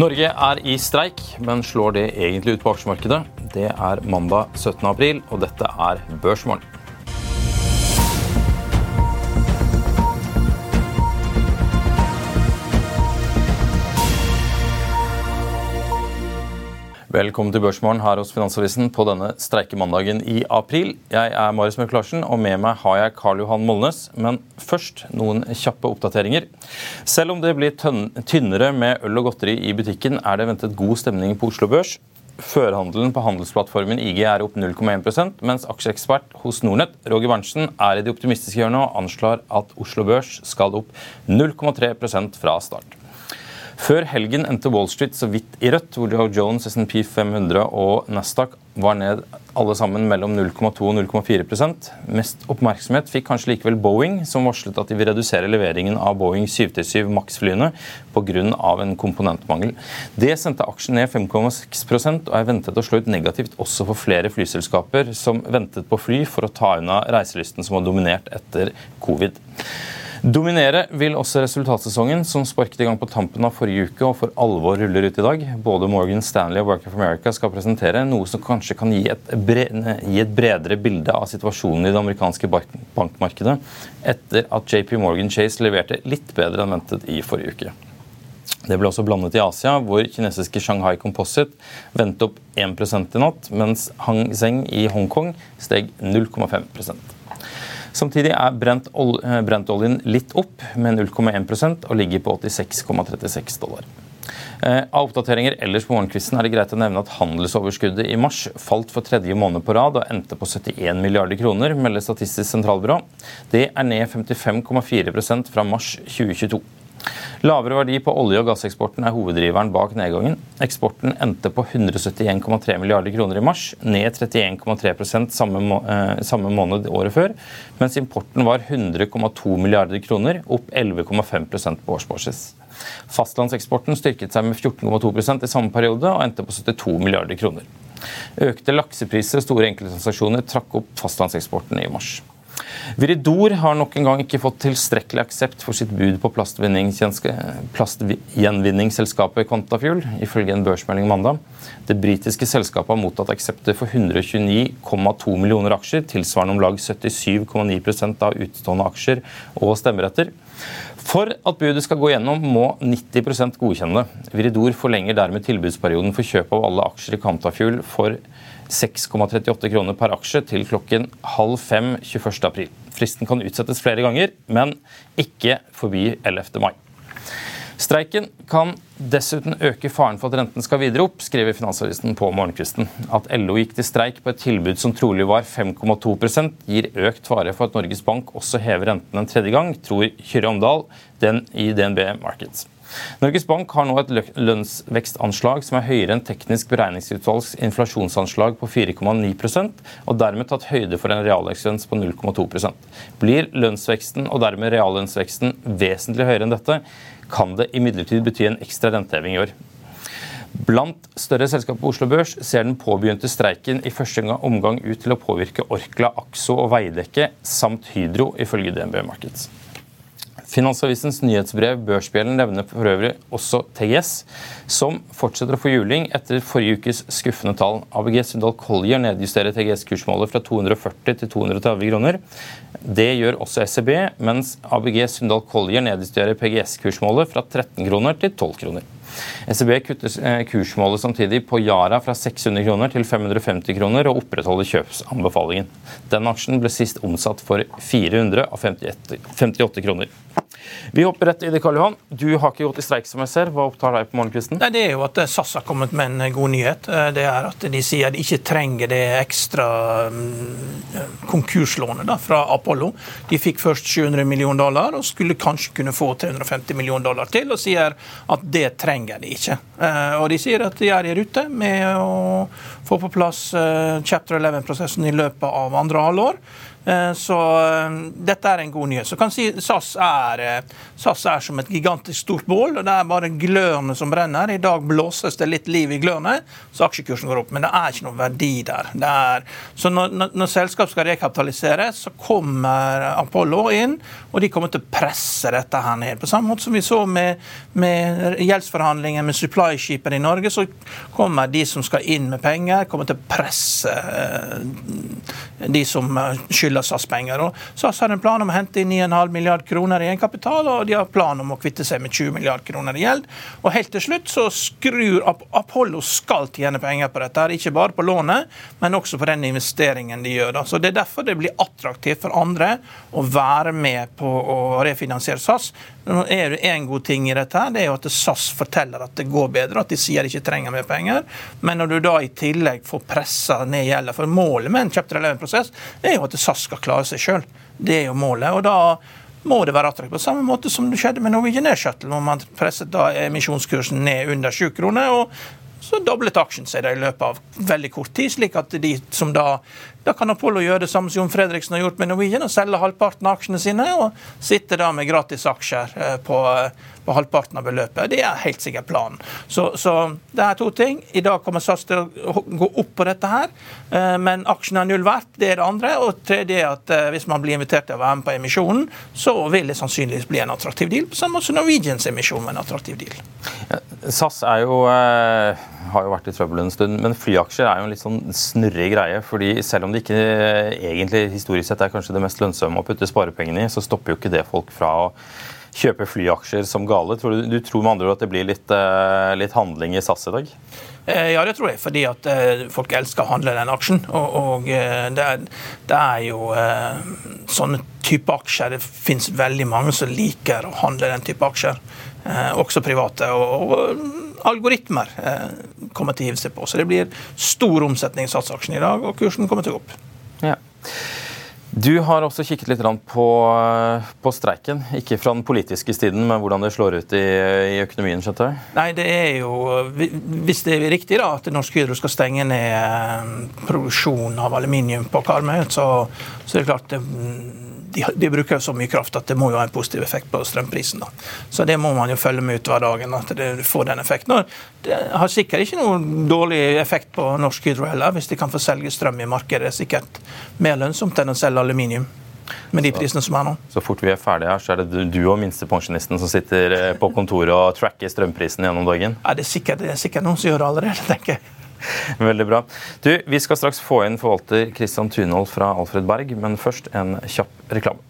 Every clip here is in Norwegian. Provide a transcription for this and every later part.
Norge er i streik, men slår det egentlig ut på aksjemarkedet? Det er mandag 17. april, og dette er Børsmorgen. Velkommen til Børsmorgen her hos Finansavisen på denne streikemandagen i april. Jeg er Marius Mørk Larsen, og med meg har jeg Karl Johan Molnes. Men først noen kjappe oppdateringer. Selv om det blir tynnere med øl og godteri i butikken, er det ventet god stemning på Oslo Børs. Førhandelen på handelsplattformen IG er opp 0,1% mens aksjeekspert hos Nordnett, Roger Berntsen, er i det optimistiske hjørnet og anslår at Oslo Børs skal opp 0,3% fra start. Før helgen endte Wall Street så vidt i rødt, hvor Joe Jones, SNP 500 og Nasdaq var ned alle sammen mellom 0,2 og 0,4% Mest oppmerksomhet fikk kanskje likevel Boeing, som varslet at de vil redusere leveringen av Boeing 737 Max-flyene pga. en komponentmangel. Det sendte aksjen ned 5,6 og er ventet å slå ut negativt også for flere flyselskaper som ventet på fly for å ta unna reiselysten som var dominert etter covid. Dominere vil også resultatsesongen, som sparket i gang på tampen av forrige uke og for alvor ruller ut i dag. Både Morgan Stanley og Work of America skal presentere noe som kanskje kan gi et, bredere bilde av situasjonen i det amerikanske bankmarkedet, etter at JP Morgan Chase leverte litt bedre enn ventet i forrige uke. Det ble også blandet i Asia, hvor kinesiske Shanghai Composite vendte opp 1% i natt, mens Hang Seng i Hongkong steg 0,5 Samtidig er eh, brentoljen litt opp med 0,1% og ligger på 86,36 dollar. Eh, av oppdateringer ellers på morgenkvisten er det greit å nevne at handelsoverskuddet i mars falt for tredje måned på rad og endte på 71 milliarder kroner, melder Statistisk sentralbyrå. Det er ned 55,4% fra mars 2022. Lavere verdi på olje- og gasseksporten er hoveddriveren bak nedgangen. Eksporten endte på 171,3 milliarder kroner i mars, ned 31,3 samme, må eh, samme måned året før, mens importen var 100,2 milliarder kroner, opp 11,5% på årsbasis. Fastlandseksporten styrket seg med 14,2% i samme periode og endte på 72 milliarder kroner. Økte laksepriser og store enkelttransaksjoner trakk opp fastlandseksporten i mars. Viridor har nok en gang ikke fått tilstrekkelig aksept for sitt bud på plastgjenvinningsselskapet Quantafuel, ifølge en børsmelding mandag. Det britiske selskapet har mottatt aksepter for 129,2 millioner aksjer, tilsvarende om lag 77,9% av utstående aksjer og stemmeretter. For at budet skal gå gjennom, må 90 godkjenne det. Viridor forlenger dermed tilbudsperioden for kjøp av alle aksjer i kantafjul for 6,38 kroner per aksje til klokken halv fem 21. april. Fristen kan utsettes flere ganger, men ikke forbi 11. mai. Streiken kan dessuten øke faren for at renten skal videre opp, skriver Finansavisen på morgenkvisten. At LO gikk til streik på et tilbud som trolig var 5,2% gir økt fare for at Norges Bank også hever renten en tredje gang, tror Kyrre Omdal den i DNB Markets. Norges Bank har nå et lønnsvekstanslag som er høyere enn teknisk beregningsutvalgs inflasjonsanslag på 4,9% og dermed tatt høyde for en realvekstgrense på 0,2% Blir lønnsveksten og dermed reallønnsveksten vesentlig høyere enn dette, kan det imidlertid bety en ekstra renteheving i år. Blant større selskaper på Oslo Børs ser den påbegynte streiken i første omgang ut til å påvirke Orkla, Axo og Veidekke samt Hydro, ifølge DNB Markets. Finansavisens nyhetsbrev Børsbjellen nevner for øvrig også TGS, som fortsetter å få juling etter forrige ukes skuffende tall. ABG Sundal Collier nedjusterer TGS-kursmålet fra 240 til 230 kroner. Det gjør også SEB, mens ABG Sundal Collier nedjusterer PGS-kursmålet fra 13 kroner til 12 kroner. SEB kutter eh, kursmålet samtidig på Yara fra 600 kroner til 550 kroner og opprettholder kjøpsanbefalingen. Den aksjen ble sist omsatt for 458 kroner. Vi hopper rett i det, Karl Johan. Du har ikke gått i streik, som jeg ser. Hva opptar deg på morgenkvisten? Nei, det er jo at SAS har kommet med en god nyhet. Det er at de sier de ikke trenger det ekstra mm, konkurslånet da, fra Apollo. De fikk først 700 millioner dollar og skulle kanskje kunne få 350 millioner dollar til, og sier at det trenger de ikke. Eh, og de sier at de er i rute med å få på plass eh, chapter 11-prosessen i løpet av andre halvår. Eh, så eh, dette er en god nyhet. Så kan si SAS er, eh, SAS er som et gigantisk stort bål, og det er bare glørne som brenner. I dag blåses det litt liv i glørne, så aksjekursen går opp. Men det er ikke noen verdi der. Er, så når, når, når selskap skal rekapitaliseres, så kommer Apollo inn, og de kommer til å presse dette her ned. På samme måte som vi så med, med gjeldsforhandlinger med supply-skipene i Norge, så kommer de som skal inn med penger, kommer til å presse de som skylder skylder SAS penger. Og SAS har en plan om å hente inn 9,5 milliard kroner i egenkapital, og de har plan om å kvitte seg med 20 milliard kroner i gjeld. Og helt til slutt så skrur Apollo skal tjene penger på dette, ikke bare på lånet, men også på den investeringen de gjør. Så Det er derfor det blir attraktivt for andre å være med på å refinansiere SAS. Nå er det en god ting i dette, det er jo at SAS forteller at det går bedre, at de sier de ikke trenger mer penger. Men når du da i tillegg får pressa ned gjelda, for målet med en chapter 11-prosess er jo at SAS skal klare seg sjøl. Det er jo målet. og da må det være attraktivt. På samme måte som det skjedde med Norwegian Air Shuttle, hvor man presset da emisjonskursen ned under 7 kroner. og så doblet aksjen seg i løpet av veldig kort tid, slik at de som da da kan Apollo gjøre det samme som Jon Fredriksen har gjort med Norwegian, og selge halvparten av aksjene sine, og sitte da med gratis aksjer eh, på, på halvparten av beløpet. Det er helt sikkert planen. Så, så, det er to ting. I dag kommer SAS til å gå opp på dette her, eh, men aksjene er null verdt. Det er det andre. Og tredje er at eh, hvis man blir invitert til å være med på emisjonen, så vil det sannsynligvis bli en attraktiv deal, på samme måte som Norwegians emisjon var en attraktiv deal. SAS er jo, har jo vært i trøbbel en stund, men flyaksjer er jo en litt sånn snurrig greie. fordi selv om om ikke egentlig historisk sett er kanskje det mest lønnsomme å putte sparepengene i, så stopper jo ikke det folk fra å kjøpe flyaksjer som gale. Tror du, du, tror med andre ord at det blir litt, uh, litt handling i SAS i dag? Eh, ja, det tror jeg, fordi at uh, folk elsker å handle den aksjen. Og, og det, er, det, er, jo sånne type aksjer. Det finnes veldig mange som liker å handle den type aksjer. også private. og, og algoritmer eh, kommer til å hive seg på. Så det blir stor omsetning i satsaksjen i dag, og kursen kommer til å gå opp. Ja. Du har også kikket litt på, på, streiken. Ikke fra den politiske siden, men hvordan det slår ut i, i økonomien? skjønte? Nei, det er jo, Hvis det er riktig da, at Norsk Hydro skal stenge ned produksjonen av aluminium på Karmøy, så, så er det klart det de, de, bruker så mye kraft at det må jo ha en positiv effekt på strømprisen. Da. Så det må man jo følge med utover dagen, at det får den effekten. det har sikkert ikke noen dårlig effekt på Norsk Hydro heller, hvis de kan få selge strøm i markedet. Det er sikkert mer lønnsomt enn å selge aluminium. Med de prisene som er nå. Så fort vi er ferdige her, så er det du og minstepensjonisten som sitter eh, på kontoret og tracker strømprisen gjennom dagen? Ja, det er sikkert, det er sikkert noen som gjør det allerede, tenker jeg. Veldig bra. Du, Vi skal straks få inn forvalter Kristian Tunhold fra Alfred Berg, men først en kjapp reklame.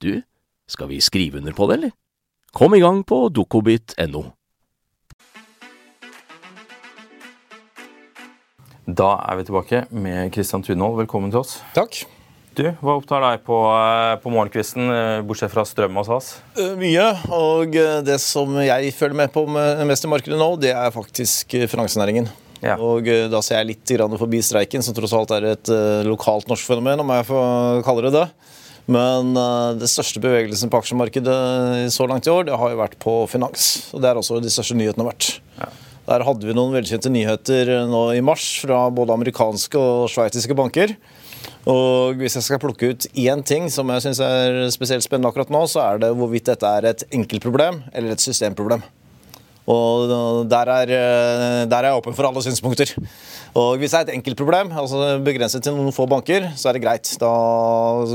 du, skal vi skrive under på det, eller? Kom i gang på dokobit.no. Da er vi tilbake med Kristian Tunhold. Velkommen til oss. Takk. Du, Hva opptar deg på, eh, på morgenkvisten, eh, bortsett fra strøm og SAS? Eh, mye. Og det som jeg følger med på mest i markedet nå, det er faktisk finansnæringen. Ja. Og Da ser jeg litt forbi streiken, som tross alt er et lokalt norsk fenomen, om jeg får kalle det det. Men det største bevegelsen på aksjemarkedet så langt i år, det har jo vært på finans. Og det er også de største nyhetene vært. Ja. Der hadde vi noen velkjente nyheter nå i mars fra både amerikanske og sveitsiske banker. Og Hvis jeg skal plukke ut én ting som jeg syns er spesielt spennende akkurat nå, så er det hvorvidt dette er et enkeltproblem eller et systemproblem. Og der er, der er jeg åpen for alle synspunkter. Og Hvis det er et enkelt problem, altså begrenset til noen få banker, så er det greit. Da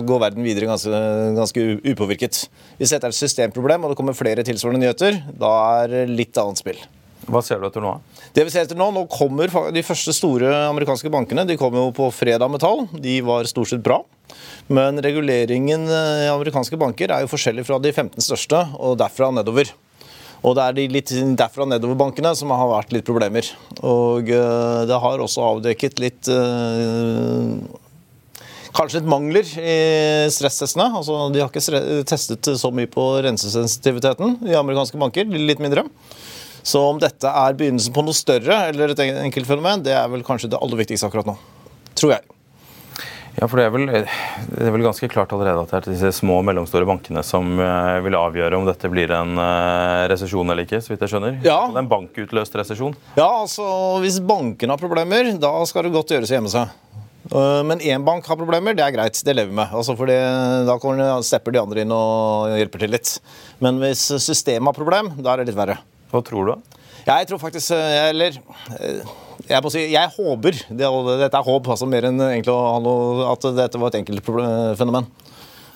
går verden videre ganske, ganske upåvirket. Hvis dette er et systemproblem og det kommer flere tilsvarende nyheter, da er det litt annet spill. Hva ser du etter nå? Det vi ser etter Nå nå kommer de første store amerikanske bankene de kom jo på fredag med tall. De var stort sett bra. Men reguleringen i amerikanske banker er jo forskjellig fra de 15 største og derfra nedover. Og det er de litt derfra nedover-bankene som har vært litt problemer. Og eh, det har også avdekket litt eh, Kanskje litt mangler i stresstestene. Altså, de har ikke testet så mye på rensesensitiviteten i amerikanske banker. Litt mindre. Så om dette er begynnelsen på noe større eller et enkelt fenomen, det er vel kanskje det aller viktigste akkurat nå. Tror jeg. Ja, for det er, vel, det er vel ganske klart allerede at det er disse små og mellomstore bankene som uh, vil avgjøre om dette blir en uh, resesjon eller ikke, så vidt jeg skjønner? Ja. Det er en bankutløst resesjon? Ja, altså hvis bankene har problemer, da skal det godt gjøres å gjemme seg. Uh, men én bank har problemer, det er greit. Det lever vi med. Altså fordi Da stepper de andre inn og hjelper til litt. Men hvis systemet har problem, da er det litt verre. Hva tror du? Jeg tror faktisk eh, Eller eh, jeg si, jeg håper Dette er håp, altså mer enn at dette var et enkelt fenomen.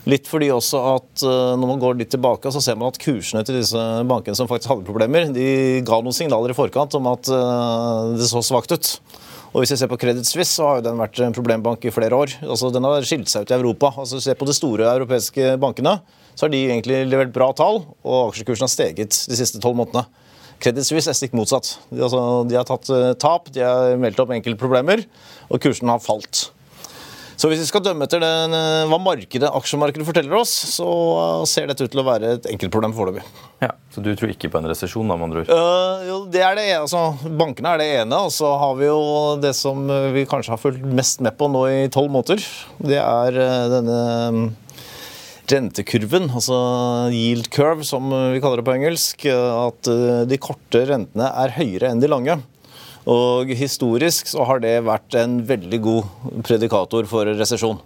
Litt fordi også at eh, når man går litt tilbake, så ser man at kursene til disse bankene som faktisk hadde problemer, de ga noen signaler i forkant om at det så svakt ut. Og hvis jeg ser på Credit Suisse, så har jo den vært en problembank i flere år. Altså, Den har skilt seg ut i Europa. Altså, Se på de store europeiske bankene, så har de egentlig levert bra tall, og aksjekursen har steget de siste tolv månedene. Credit Suisse er stikk motsatt. De, altså, de har tatt uh, tap, de har meldt opp enkeltproblemer, og kursen har falt. Så hvis vi skal dømme etter den, uh, hva markedet, aksjemarkedet forteller oss, så uh, ser dette ut til å være et enkeltproblem foreløpig. Ja, så du tror ikke på en resesjon, da, med andre ord? jo, det er det altså, Bankene er det ene, og så har vi jo det som vi kanskje har fulgt mest med på nå i tolv måneder. Det er denne rentekurven, altså yield curve som vi kaller det på engelsk, at eh, de korte rentene er høyere enn de lange. Og Historisk så har det vært en veldig god predikator for resesjon.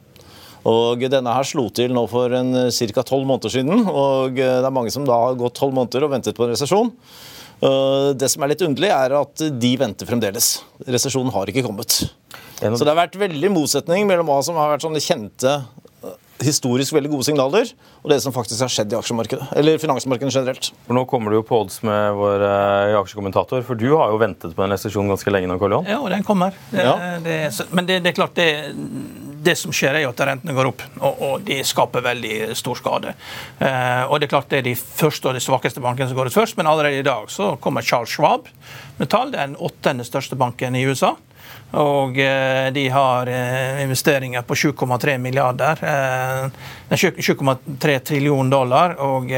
Og Denne her slo til nå for ca. tolv måneder siden. og Det er mange som da har gått tolv måneder og ventet på en resesjon. Eh, det som er litt underlig, er at de venter fremdeles. Resesjonen har ikke kommet. Så det har vært veldig motsetning mellom hva som har vært sånne kjente historisk veldig gode signaler, og det som faktisk har skjedd i aksjemarkedet, eller finansmarkedet generelt. For Nå kommer du jo på odds med vår uh, aksjekommentator, for du har jo ventet på den resesjon ganske lenge nå, Karl Johan? Ja, og den kommer. Det, ja. det, men det, det, er klart, det, det som skjer, er jo at rentene går opp, og, og de skaper veldig stor skade. Uh, og Det er klart det er de første og de svakeste bankene som går ut først, men allerede i dag så kommer Charles Schwab med tall. Er den åttende største banken i USA. Og eh, de har eh, investeringer på 7,3 milliarder. 7,3 eh, trillion dollar. Og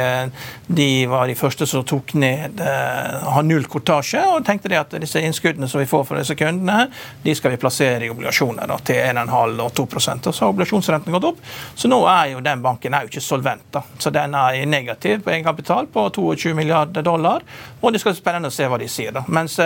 de var de første som tok ned har null kortasje og tenkte de at disse innskuddene som vi får fra disse kundene, de skal vi plassere i obligasjoner da, til 1,5 og 2 Og så har obligasjonsrenten gått opp. Så nå er jo den banken er jo ikke solvent. da. Så den er negativ på egenkapital på 22 milliarder dollar. Og det skal bli spennende å se hva de sier. da. Mens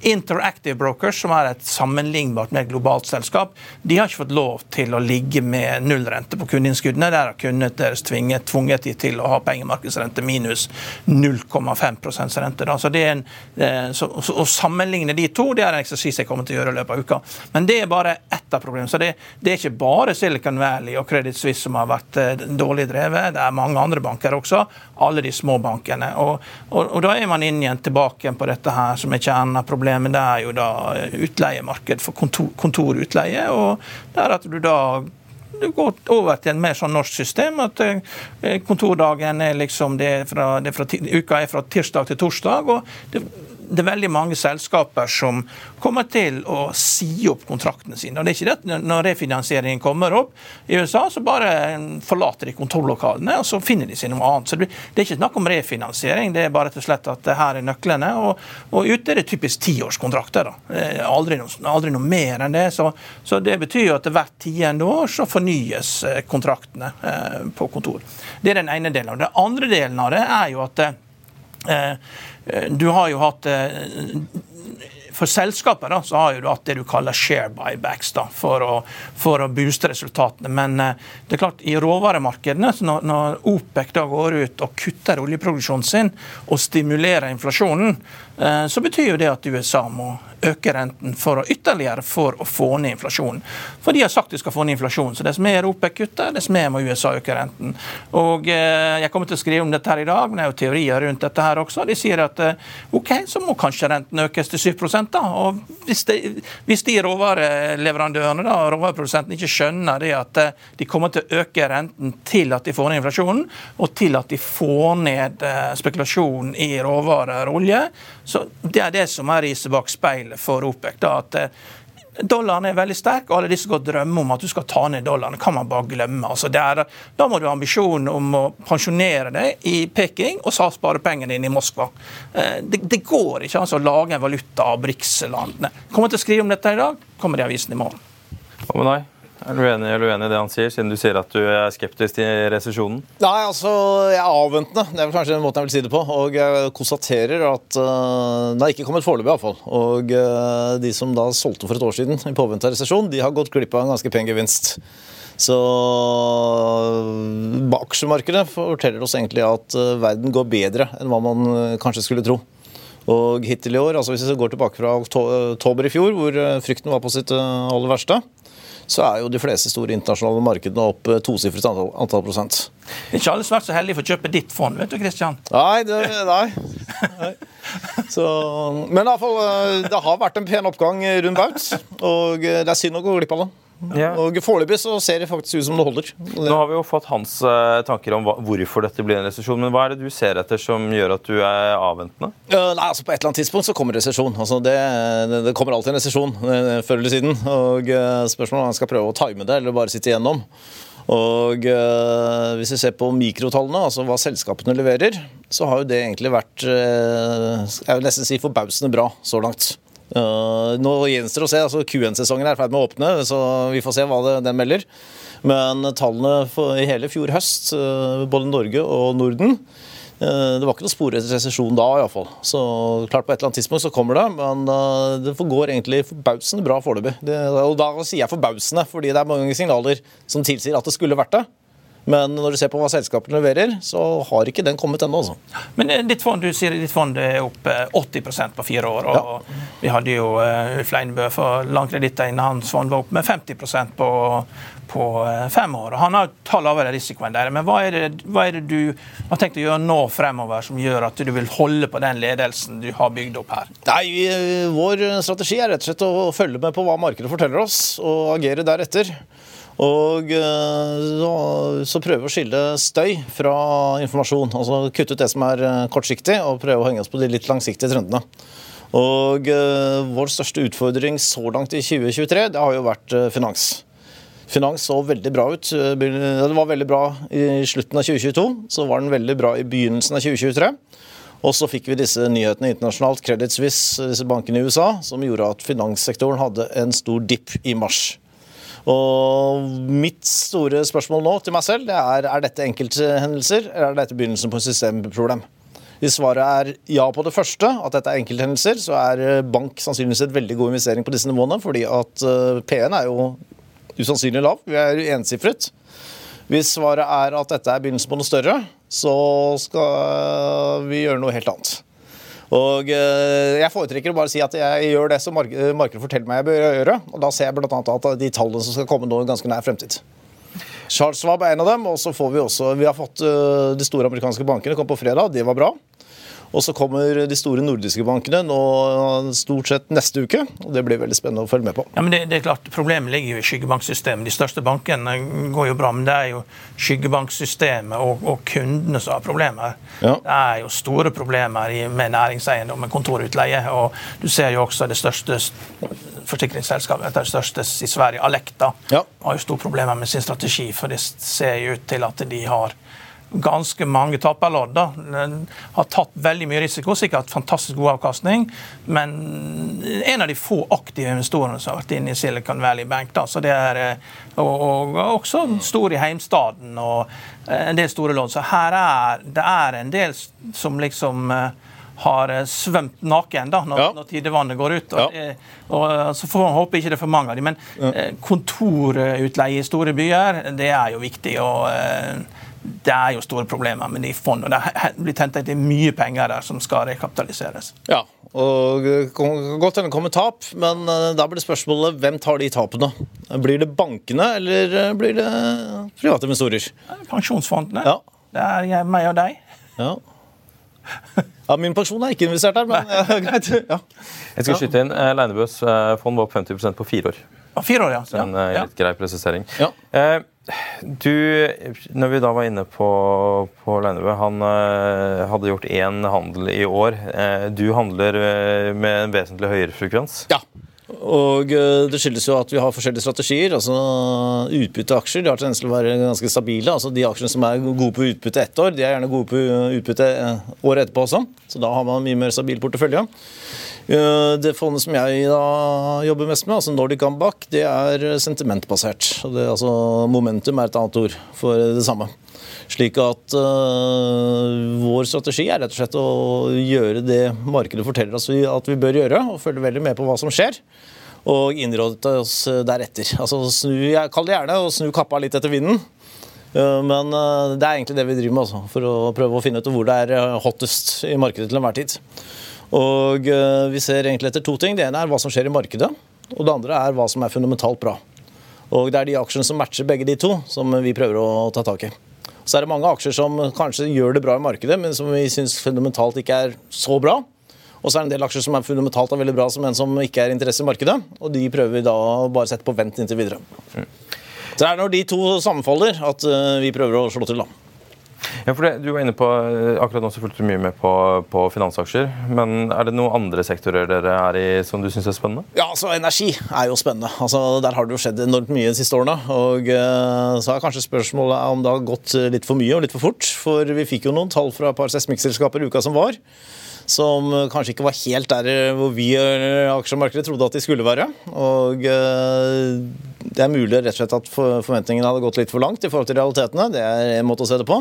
Interactive Brokers, som er et sammen sammenlignbart med et globalt selskap, de har ikke fått lov til å ligge med nullrente på kundeinnskuddene. Der har kundene deres tvinget, tvunget de til å ha pengemarkedsrente minus 0,5 rente. Da. Så det er en, eh, så, Å sammenligne de to det er en eksersis jeg kommer til å gjøre i løpet av uka. Men det er bare ett av problemene. Så det, det, er ikke bare Silicon Valley og Credit Suisse som har vært eh, dårlig drevet. Det er mange andre banker også. Alle de små bankene. Og, og, og da er man inn igjen tilbake på dette her som er kjernen av problemet. Det er jo da utleiemarkedet marked for kontor, kontorutleie. og der at du da du går over til en mer sånn norsk system. At eh, kontordagen er liksom det er fra, det er fra, Uka er fra tirsdag til torsdag. og det, det er veldig mange selskaper som kommer til å si opp kontraktene sine. og det er ikke det at Når refinansieringen kommer opp i USA, så bare forlater de kontorlokalene og så finner de seg noe annet. Så Det er ikke snakk om refinansiering, det er bare rett og slett at her er nøklene. Og, og ute er det typisk tiårskontrakter. Aldri, aldri, noe mer enn det. Så, så det betyr jo at hvert tiende år så fornyes eh, kontraktene eh, på kontor. Det er den ene delen. av det. Den andre delen av det er jo at eh, du har jo hatt for selskapet da, så har du hatt det du kaller share buybacks da, for å, for å booste resultatene. Men det er klart, i råvaremarkedene, når, når OPEC da går ut og kutter oljeproduksjonen sin og stimulerer inflasjonen, så betyr jo det at USA må øke renten for å ytterligere for å få ned inflasjonen. For de har sagt de skal få ned inflasjonen. Så dess mer OPEC kutter, dess mer må USA øke renten. Og eh, Jeg kommer til å skrive om dette her i dag, men det er jo teorier rundt dette her også. De sier at eh, OK, så må kanskje renten økes til 7 da. Og hvis, de, hvis de råvareleverandørene da, råvareprodusentene ikke skjønner det at eh, de kommer til å øke renten til at de får ned inflasjonen, og til at de får ned spekulasjonen spekulasjon i råvarer og olje, så det er det som er riset bak speilet for OPEC. da, at eh, Dollaren er veldig sterk, og alle de som går drømmer om at du skal ta ned dollaren. kan man bare glemme. Altså, er, da må du ha ambisjonen om å pensjonere deg i Peking og spare pengene dine i Moskva. Eh, det, det går ikke altså, å lage en valuta av BRICS-landene. Kommer til å skrive om dette i dag, kommer i avisen i morgen. Hva med deg? Er du enig eller uenig i det han sier, siden du sier at du er skeptisk til resesjonen? Nei, altså, jeg er avventende. Det er kanskje den måten jeg vil si det på. Og jeg konstaterer at uh, det har ikke kommet foreløpig, iallfall. Og uh, de som da solgte for et år siden i påvente av resesjon, de har gått glipp av en ganske pen gevinst. Så uh, aksjemarkedet forteller oss egentlig at verden går bedre enn hva man kanskje skulle tro. Og hittil i år, altså hvis vi går tilbake fra oktober i fjor, hvor frykten var på sitt aller verste, så er jo de fleste store internasjonale markedene opp eh, tosifret antall, antall prosent. Det er ikke alle som har vært så heldige for å kjøpe ditt fond, vet du, Kristian? Nei, det, nei. nei. Så, men i hvert fall, eh, det har vært en pen oppgang rundt baut, og eh, det er synd å gå glipp av det. Ja. Og Foreløpig så ser det faktisk ut som det holder. Nå har vi jo fått hans uh, tanker om hva, hvorfor dette blir en resesjon. Men hva er det du ser etter som gjør at du er avventende? Uh, nei, altså På et eller annet tidspunkt så kommer resesjon. Altså det, det, kommer alltid en resesjon uh, før eller siden. Og Spørsmålet er om man skal prøve å time det eller bare sitte igjennom. Og Hvis vi ser på mikrotallene, altså hva selskapene leverer, så har jo det egentlig vært jeg vil nesten si forbausende bra så langt. Uh, nå gjenstår å se. altså Q1-sesongen er i ferd med å åpne, så vi får se hva det, den melder. Men tallene for, i hele fjor høst, uh, både Norge og Norden uh, Det var ikke noe spor etter resesjon da, iallfall. Så klart på et eller annet tidspunkt så kommer det, men det går egentlig forbausende bra foreløpig. Og da sier jeg forbausende, fordi det er mange signaler som tilsier at det skulle vært det. Men når du ser på hva selskapene leverer, så har ikke den kommet ennå. Altså. Men eh, ditt fond, du sier ditt fond er opp 80 eh, på fire år. og ja. Vi hadde jo uh, Ulf Leinbø for langkreditter innen hans fond var opp med 50% på, på fem år. og Han har tatt lavere risiko enn dere. Men hva er, det, hva er det du har tenkt å gjøre nå fremover som gjør at du vil holde på den ledelsen du har bygd opp her? Nei, Vår strategi er rett og slett å følge med på hva markedet forteller oss, og agere deretter. Og så, så prøve å skille støy fra informasjon. Altså kutte ut det som er eh, kortsiktig, og prøve å henge oss på de litt langsiktige trendene. Og uh, vår største utfordring så langt i 2023, det har jo vært finans. Finans så veldig bra ut. Det var veldig bra i slutten av 2022, så var den veldig bra i begynnelsen av 2023. Og så fikk vi disse nyhetene internasjonalt, Credit Suisse, disse bankene i USA, som gjorde at finanssektoren hadde en stor dipp i mars. Og mitt store spørsmål nå til meg selv det er er dette enkelthendelser, eller er dette begynnelsen på et systemproblem? Hvis svaret er ja på det første, at dette er enkelthendelser, så er eh, bank sannsynligvis et veldig god investering på disse nivåene, fordi at eh, P-en er jo usannsynlig lav. Vi er ensifret. Hvis svaret er at dette er begynnelsen på noe større, så skal vi gjøre noe helt annet. Og eh, Jeg foretrekker å bare si at jeg gjør det som markedet forteller meg jeg bør gjøre. og Da ser jeg bl.a. at de tallene som skal komme nå i ganske nær fremtid. Charles Schwab er en av dem. og så får Vi også, vi har fått eh, de store amerikanske bankene kom på fredag, det var bra. Og så kommer de store nordiske bankene nå stort sett neste uke. og Det blir veldig spennende å følge med på. Ja, men det, det er klart, Problemet ligger jo i skyggebanksystemet. De største bankene går jo bra, men det er jo skyggebanksystemet og, og kundene som har problemer. Ja. Det er jo store problemer med næringseiendom, med kontorutleie. og Du ser jo også det største forsikringsselskapet, det største i Sverige, Alekta, ja. har jo store problemer med sin strategi. For det ser jo ut til at de har ganske mange taperlodd. Har tatt veldig mye risiko, sikkert fantastisk god avkastning. Men en av de få aktive investorene som har vært inne i Silicon Valley Bank. Da, så det er, eh, og, og også stor i heimstaden og eh, en del store lån. Så her er det er en del som liksom eh, har svømt naken da, når, ja. når tidevannet går ut. Og, ja. og, Så får man håpe ikke det er for mange av dem. Men ja. kontorutleie i store byer, det er jo viktig. og det er jo store problemer med de fondene. Det blir tenkt at det er mye penger der som skal rekapitaliseres. Ja, og Godt hende kommer tap, men eh, da blir spørsmålet hvem tar de tapene? Blir det bankene, eller eh, blir det private investorer? Pensjonsfondene. Ja. Det er jeg, meg og deg. Ja. ja. Min pensjon er ikke investert der, men ja, greit. Ja. Jeg skal skyte inn. Eh, Leinebøs fond var opp 50% på fire år. Fire år, ja. Så en litt grei presisering. Ja. Du, når vi da var inne på, på Leinebø, han eh, hadde gjort én handel i år. Eh, du handler eh, med en vesentlig høyere frekvens? Ja. Og Det skyldes jo at vi har forskjellige strategier. altså Utbytteaksjer de har tendens til å være ganske stabile. altså De aksjene som er gode på utbytte ett år, de er gjerne gode på utbytte året etterpå også. Så da har man mye mer stabil portefølje. Det fondet som jeg da jobber mest med, altså Nordic Comeback, det er sentimentbasert. Det, altså Momentum er et annet ord for det samme. Slik at uh, vår strategi er rett og slett å gjøre det markedet forteller oss at vi bør gjøre, og følge veldig med på hva som skjer. Og innrådet oss deretter. Altså snu, jeg kaller det gjerne å snu kappa litt etter vinden. Men uh, det er egentlig det vi driver med, altså, for å prøve å finne ut hvor det er hottest i markedet til enhver tid. Og eh, Vi ser egentlig etter to ting. Det ene er hva som skjer i markedet. Og det andre er hva som er fundamentalt bra. Og Det er de aksjene som matcher begge de to, som vi prøver å ta tak i. Så er det mange aksjer som kanskje gjør det bra i markedet, men som vi syns fundamentalt ikke er så bra. Og så er det en del aksjer som er fundamentalt er veldig bra, som en som ikke er interesse i markedet. Og de prøver vi da å bare sette på vent inntil videre. Mm. Så det er når de to sammenfaller at eh, vi prøver å slå til, da. Ja, for det, du var inne på, eh, Akkurat nå så fulgte du mye med på, på, finansaksjer. Men er det noen andre sektorer dere er i som du syns er spennende? Ja, altså Energi er jo spennende. Altså, Der har det jo skjedd enormt mye de siste årene. og uh, Så er kanskje spørsmålet om det har gått litt for mye og litt for fort. For vi fikk jo noen tall fra et par seismikkselskaper uka som var. Som kanskje ikke var helt der hvor vi i aksjemarkedet trodde at de skulle være. Og det er mulig rett og slett at forventningene hadde gått litt for langt i forhold til realitetene. Det er en måte å se det på.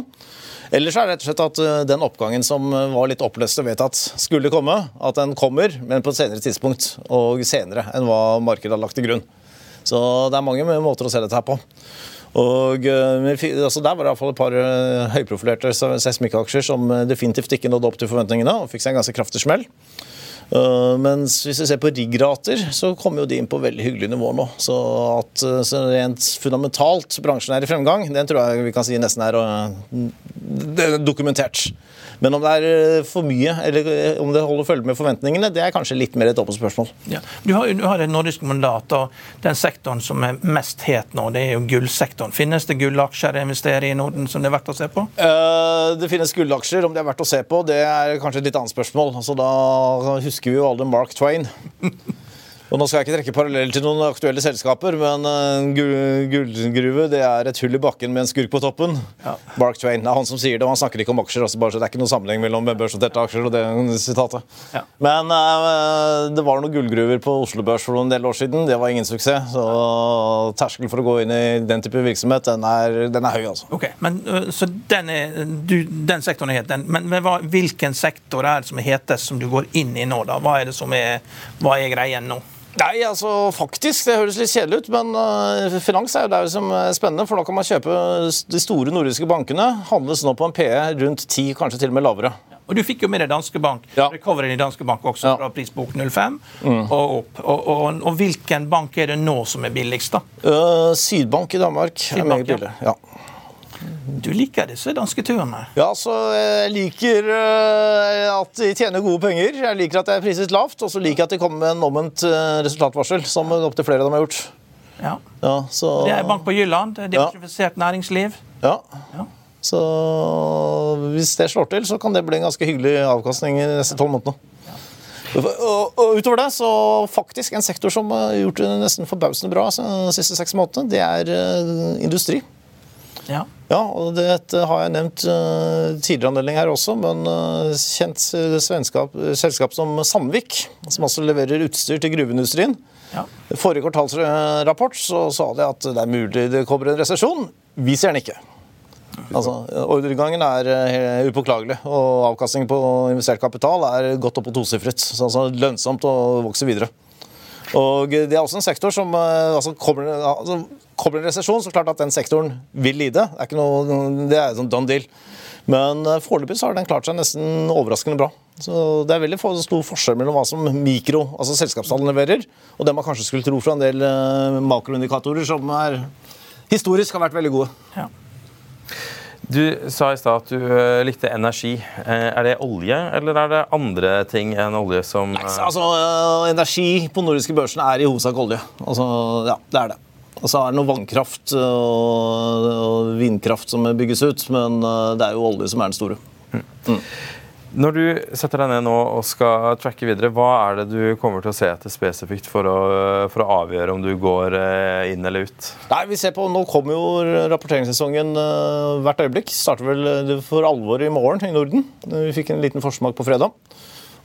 Ellers er det rett og slett at eh, den oppgangen som var litt oppløst og vedtatt skulle komme, at den kommer, men på et senere tidspunkt og senere enn hva markedet har lagt til grunn. Så det er mange måter å se dette her på. Og eh, altså Der var det i hvert fall et par eh, høyprofilerte seismikkaksjer som definitivt ikke nådde opp til forventningene og fikk seg en ganske kraftig smell. Uh, mens hvis vi ser på riggrater, så kommer jo de inn på veldig hyggelige nivåer nå. Så at så rent fundamentalt bransjen er i fremgang, den tror jeg vi kan si nesten er uh, dokumentert. Men om det er eh, for mye, eller eh, om det holder følge med forventningene, det er kanskje litt mer et åpent spørsmål. Ja. Du, har, du har et nordisk mandat, og den sektoren som er mest het nå, det er jo gullsektoren. Finnes det gullaksjer å investere i Norden som det er verdt å se på? Uh, det finnes gullaksjer. Om det er verdt å se på, det er kanskje et litt annet spørsmål. Altså, da husker vi jo alle Mark Twain. Og Nå skal jeg ikke trekke parallell til noen aktuelle selskaper, men uh, gullgruve det er et hull i bakken med en skurk på toppen. Ja. Bark Twain. Det er han som sier det, og han snakker ikke om aksjer. Altså bare så Det er ikke noen sammenheng mellom børsnoterte aksjer og det sitatet. Ja. Men uh, det var noen gullgruver på Oslo Børs for en del år siden. Det var ingen suksess. Så terskelen for å gå inn i den type virksomhet, den er, den er høy, altså. Ok, men, uh, Så den, er, du, den sektoren er het. Men, men hva, hvilken sektor er det som er hetest, som du går inn i nå? da? Hva er det som er, hva er greien nå? Nei, altså faktisk. Det høres litt kjedelig ut, men uh, finans er jo det som er spennende. For da kan man kjøpe de store nordiske bankene. Handles nå på en PE rundt 10, kanskje til og med lavere. Og Du fikk jo med deg Danske Bank, ja. recoveren i Danske Bank også, ja. fra prisbok 05 mm. og opp. Og, og, og, hvilken bank er det nå som er billigst? da? Uh, Sydbank i Danmark Sydbank, er meget billig. ja. Du liker disse danske turene? Ja, så jeg liker eh, at de tjener gode penger. Jeg liker at det er priset lavt, og så liker jeg at de kommer med en omvendt eh, resultatvarsel, som opptil flere av dem har gjort. Ja. Ja, så, Det er Bank på Jylland, det er diversifisert næringsliv. ja. Ja. Så hvis det slår til, så kan det bli en ganske hyggelig avkastning de neste tolv månedene. Og, og utover det, så faktisk en sektor som har gjort det nesten forbausende bra de siste seks månedene, det er eh, industri. Ja. Ja, og dette har jeg nevnt uh, tidligere anledning her også, men uh, kjent svenskap, selskap som Sandvik, som også leverer utstyr til gruveindustrien. Ja. Forrige kvartalsrapport så sa de at det er mulig det kommer en resesjon. Vi ser den ikke. Altså, Ordregangen er upåklagelig, og avkastningen på investert kapital er godt opp på tosifret. Så altså lønnsomt å vokse videre. Og Det er også en sektor som altså, kommer, altså, kommer en resesjon, så klart at den sektoren vil lide. Det er, ikke noe, det er sånn done deal. Men uh, foreløpig så har den klart seg nesten overraskende bra. Så Det er veldig stor forskjell mellom hva som mikro, altså selskapstallene leverer, og det man kanskje skulle tro fra en del uh, makroindikatorer som er historisk har vært veldig gode. Ja. Du sa i stad at du eh, likte energi. Eh, Er det olje, eller er det andre ting enn olje som Nei, Altså, Energi på nordiske børsene er i hovedsak olje. Altså, ja, det er det. Og så er det noe vannkraft og, og vindkraft som bygges ut, men øh, det er jo olje som er den store. Når du setter deg ned nå og skal tracke videre, hva er det du kommer til å se etter spesifikt for å, for å avgjøre om du går eh, inn eller ut? Nei, vi ser på, Nå kommer jo rapporteringssesongen hvert øyeblikk. Starter vel for alvor i morgen i Norden. Vi fikk en liten forsmak på fredag.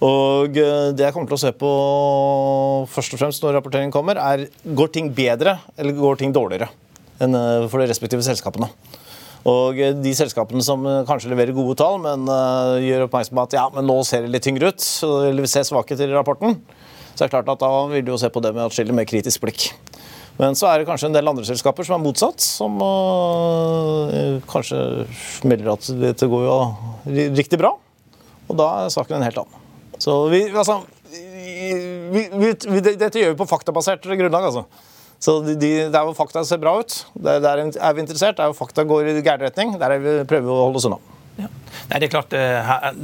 Og øh, det jeg kommer til å se på først og fremst når rapporteringen kommer, er går ting bedre eller går ting dårligere enn øh, for de respektive selskapene. Og øh, de selskapene som kanskje leverer gode tall, men gjør oppmerksom på at ja, men nå ser det litt tyngre ut, eller vi ser svakheter i rapporten, så er det klart at da vil du jo se på det med atskillig mer kritisk blikk. Men så er det kanskje en del andre selskaper som er motsatt, som uh, kanskje melder at dette går jo riktig bra. Og da er saken en helt annen. Så vi, altså, vi, vi, vi, dette gjør vi på faktabasert grunnlag, altså. Så de, de, der hvor fakta ser bra ut, der, der er vi interessert. Der hvor fakta går i gæren retning, der er vi, prøver vi å holde oss unna. Ja. Nei, det er klart det,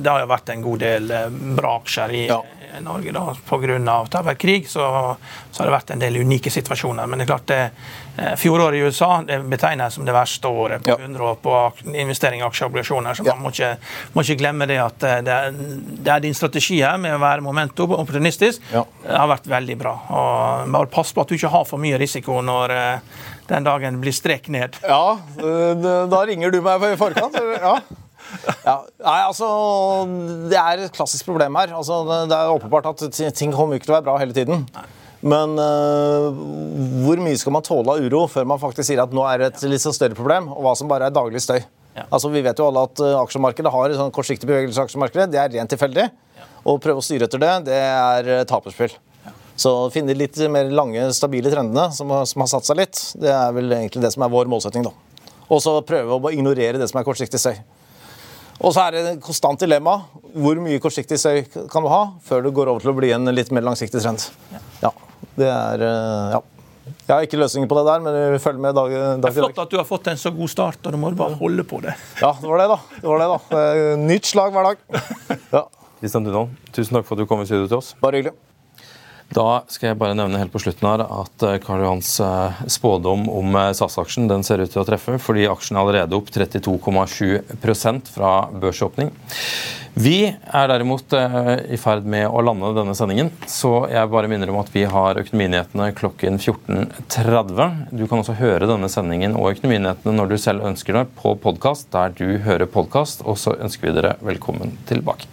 det har jo vært en god del eh, bra aksjer i Ja. eh, Norge. da, Pga. at det har vært krig, så, så har det vært en del unike situasjoner. Men det er klart det, eh, fjoråret i USA betegnes som det verste året på Ja. 100 år på investering i aksjeobligasjoner. Så Ja. man må ikke, må ikke glemme det at eh, det er, det er din strategi her med å være momentum og opportunistisk. Ja. Det har vært veldig bra. Og bare pass på at du ikke har for mye risiko når eh, den dagen blir strek ned. Ja, da ringer du meg i forkant. Ja. Ja, nei, altså, Det er et klassisk problem her. Altså, det- er åpenbart at ting kommer ikke til å være bra hele tiden. Men uh, hvor mye skal man tåle av uro før man faktisk sier at nå er det et litt større problem, og hva som bare er daglig støy? Ja. Altså, Vi vet jo alle at uh, aksjemarkedet har sånn kortsiktig bevegelse. aksjemarkedet, Det er rent tilfeldig. Å prøve å styre etter det, det er uh, taperspill. Så å finne litt mer lange, stabile trendene som som har satt seg litt, det er vel egentlig det som er vår målsetting. da. Og så prøve å ignorere det som er kortsiktig støy. Og så er det et konstant dilemma. Hvor mye kortsiktig støy kan du ha før det går over til å bli en litt mer langsiktig trend? Ja, det er øh, Ja. Jeg har ikke løsninger på det der, men vi følger med dag, dag Det er flott at du har fått en så god start, og du må bare holde på det. Ja, det var det, da. Det var det da. Nytt slag hver dag. Ja, Kristian Dunholm, tusen takk for at du kom i studio til oss. Bare hyggelig. Da skal jeg bare nevne helt på slutten her at eh, Karl Johans eh, spådom om eh, SAS-aksjen den ser ut til å treffe, fordi aksjen er allerede opp 32,7% fra børsåpning. Vi er derimot i ferd med å lande denne sendingen, så jeg bare minner om at vi har Økonominyhetene klokken 14.30. Du kan også høre denne sendingen og Økonominyhetene når du selv ønsker det, på podkast der du hører podkast, og så ønsker vi dere velkommen tilbake.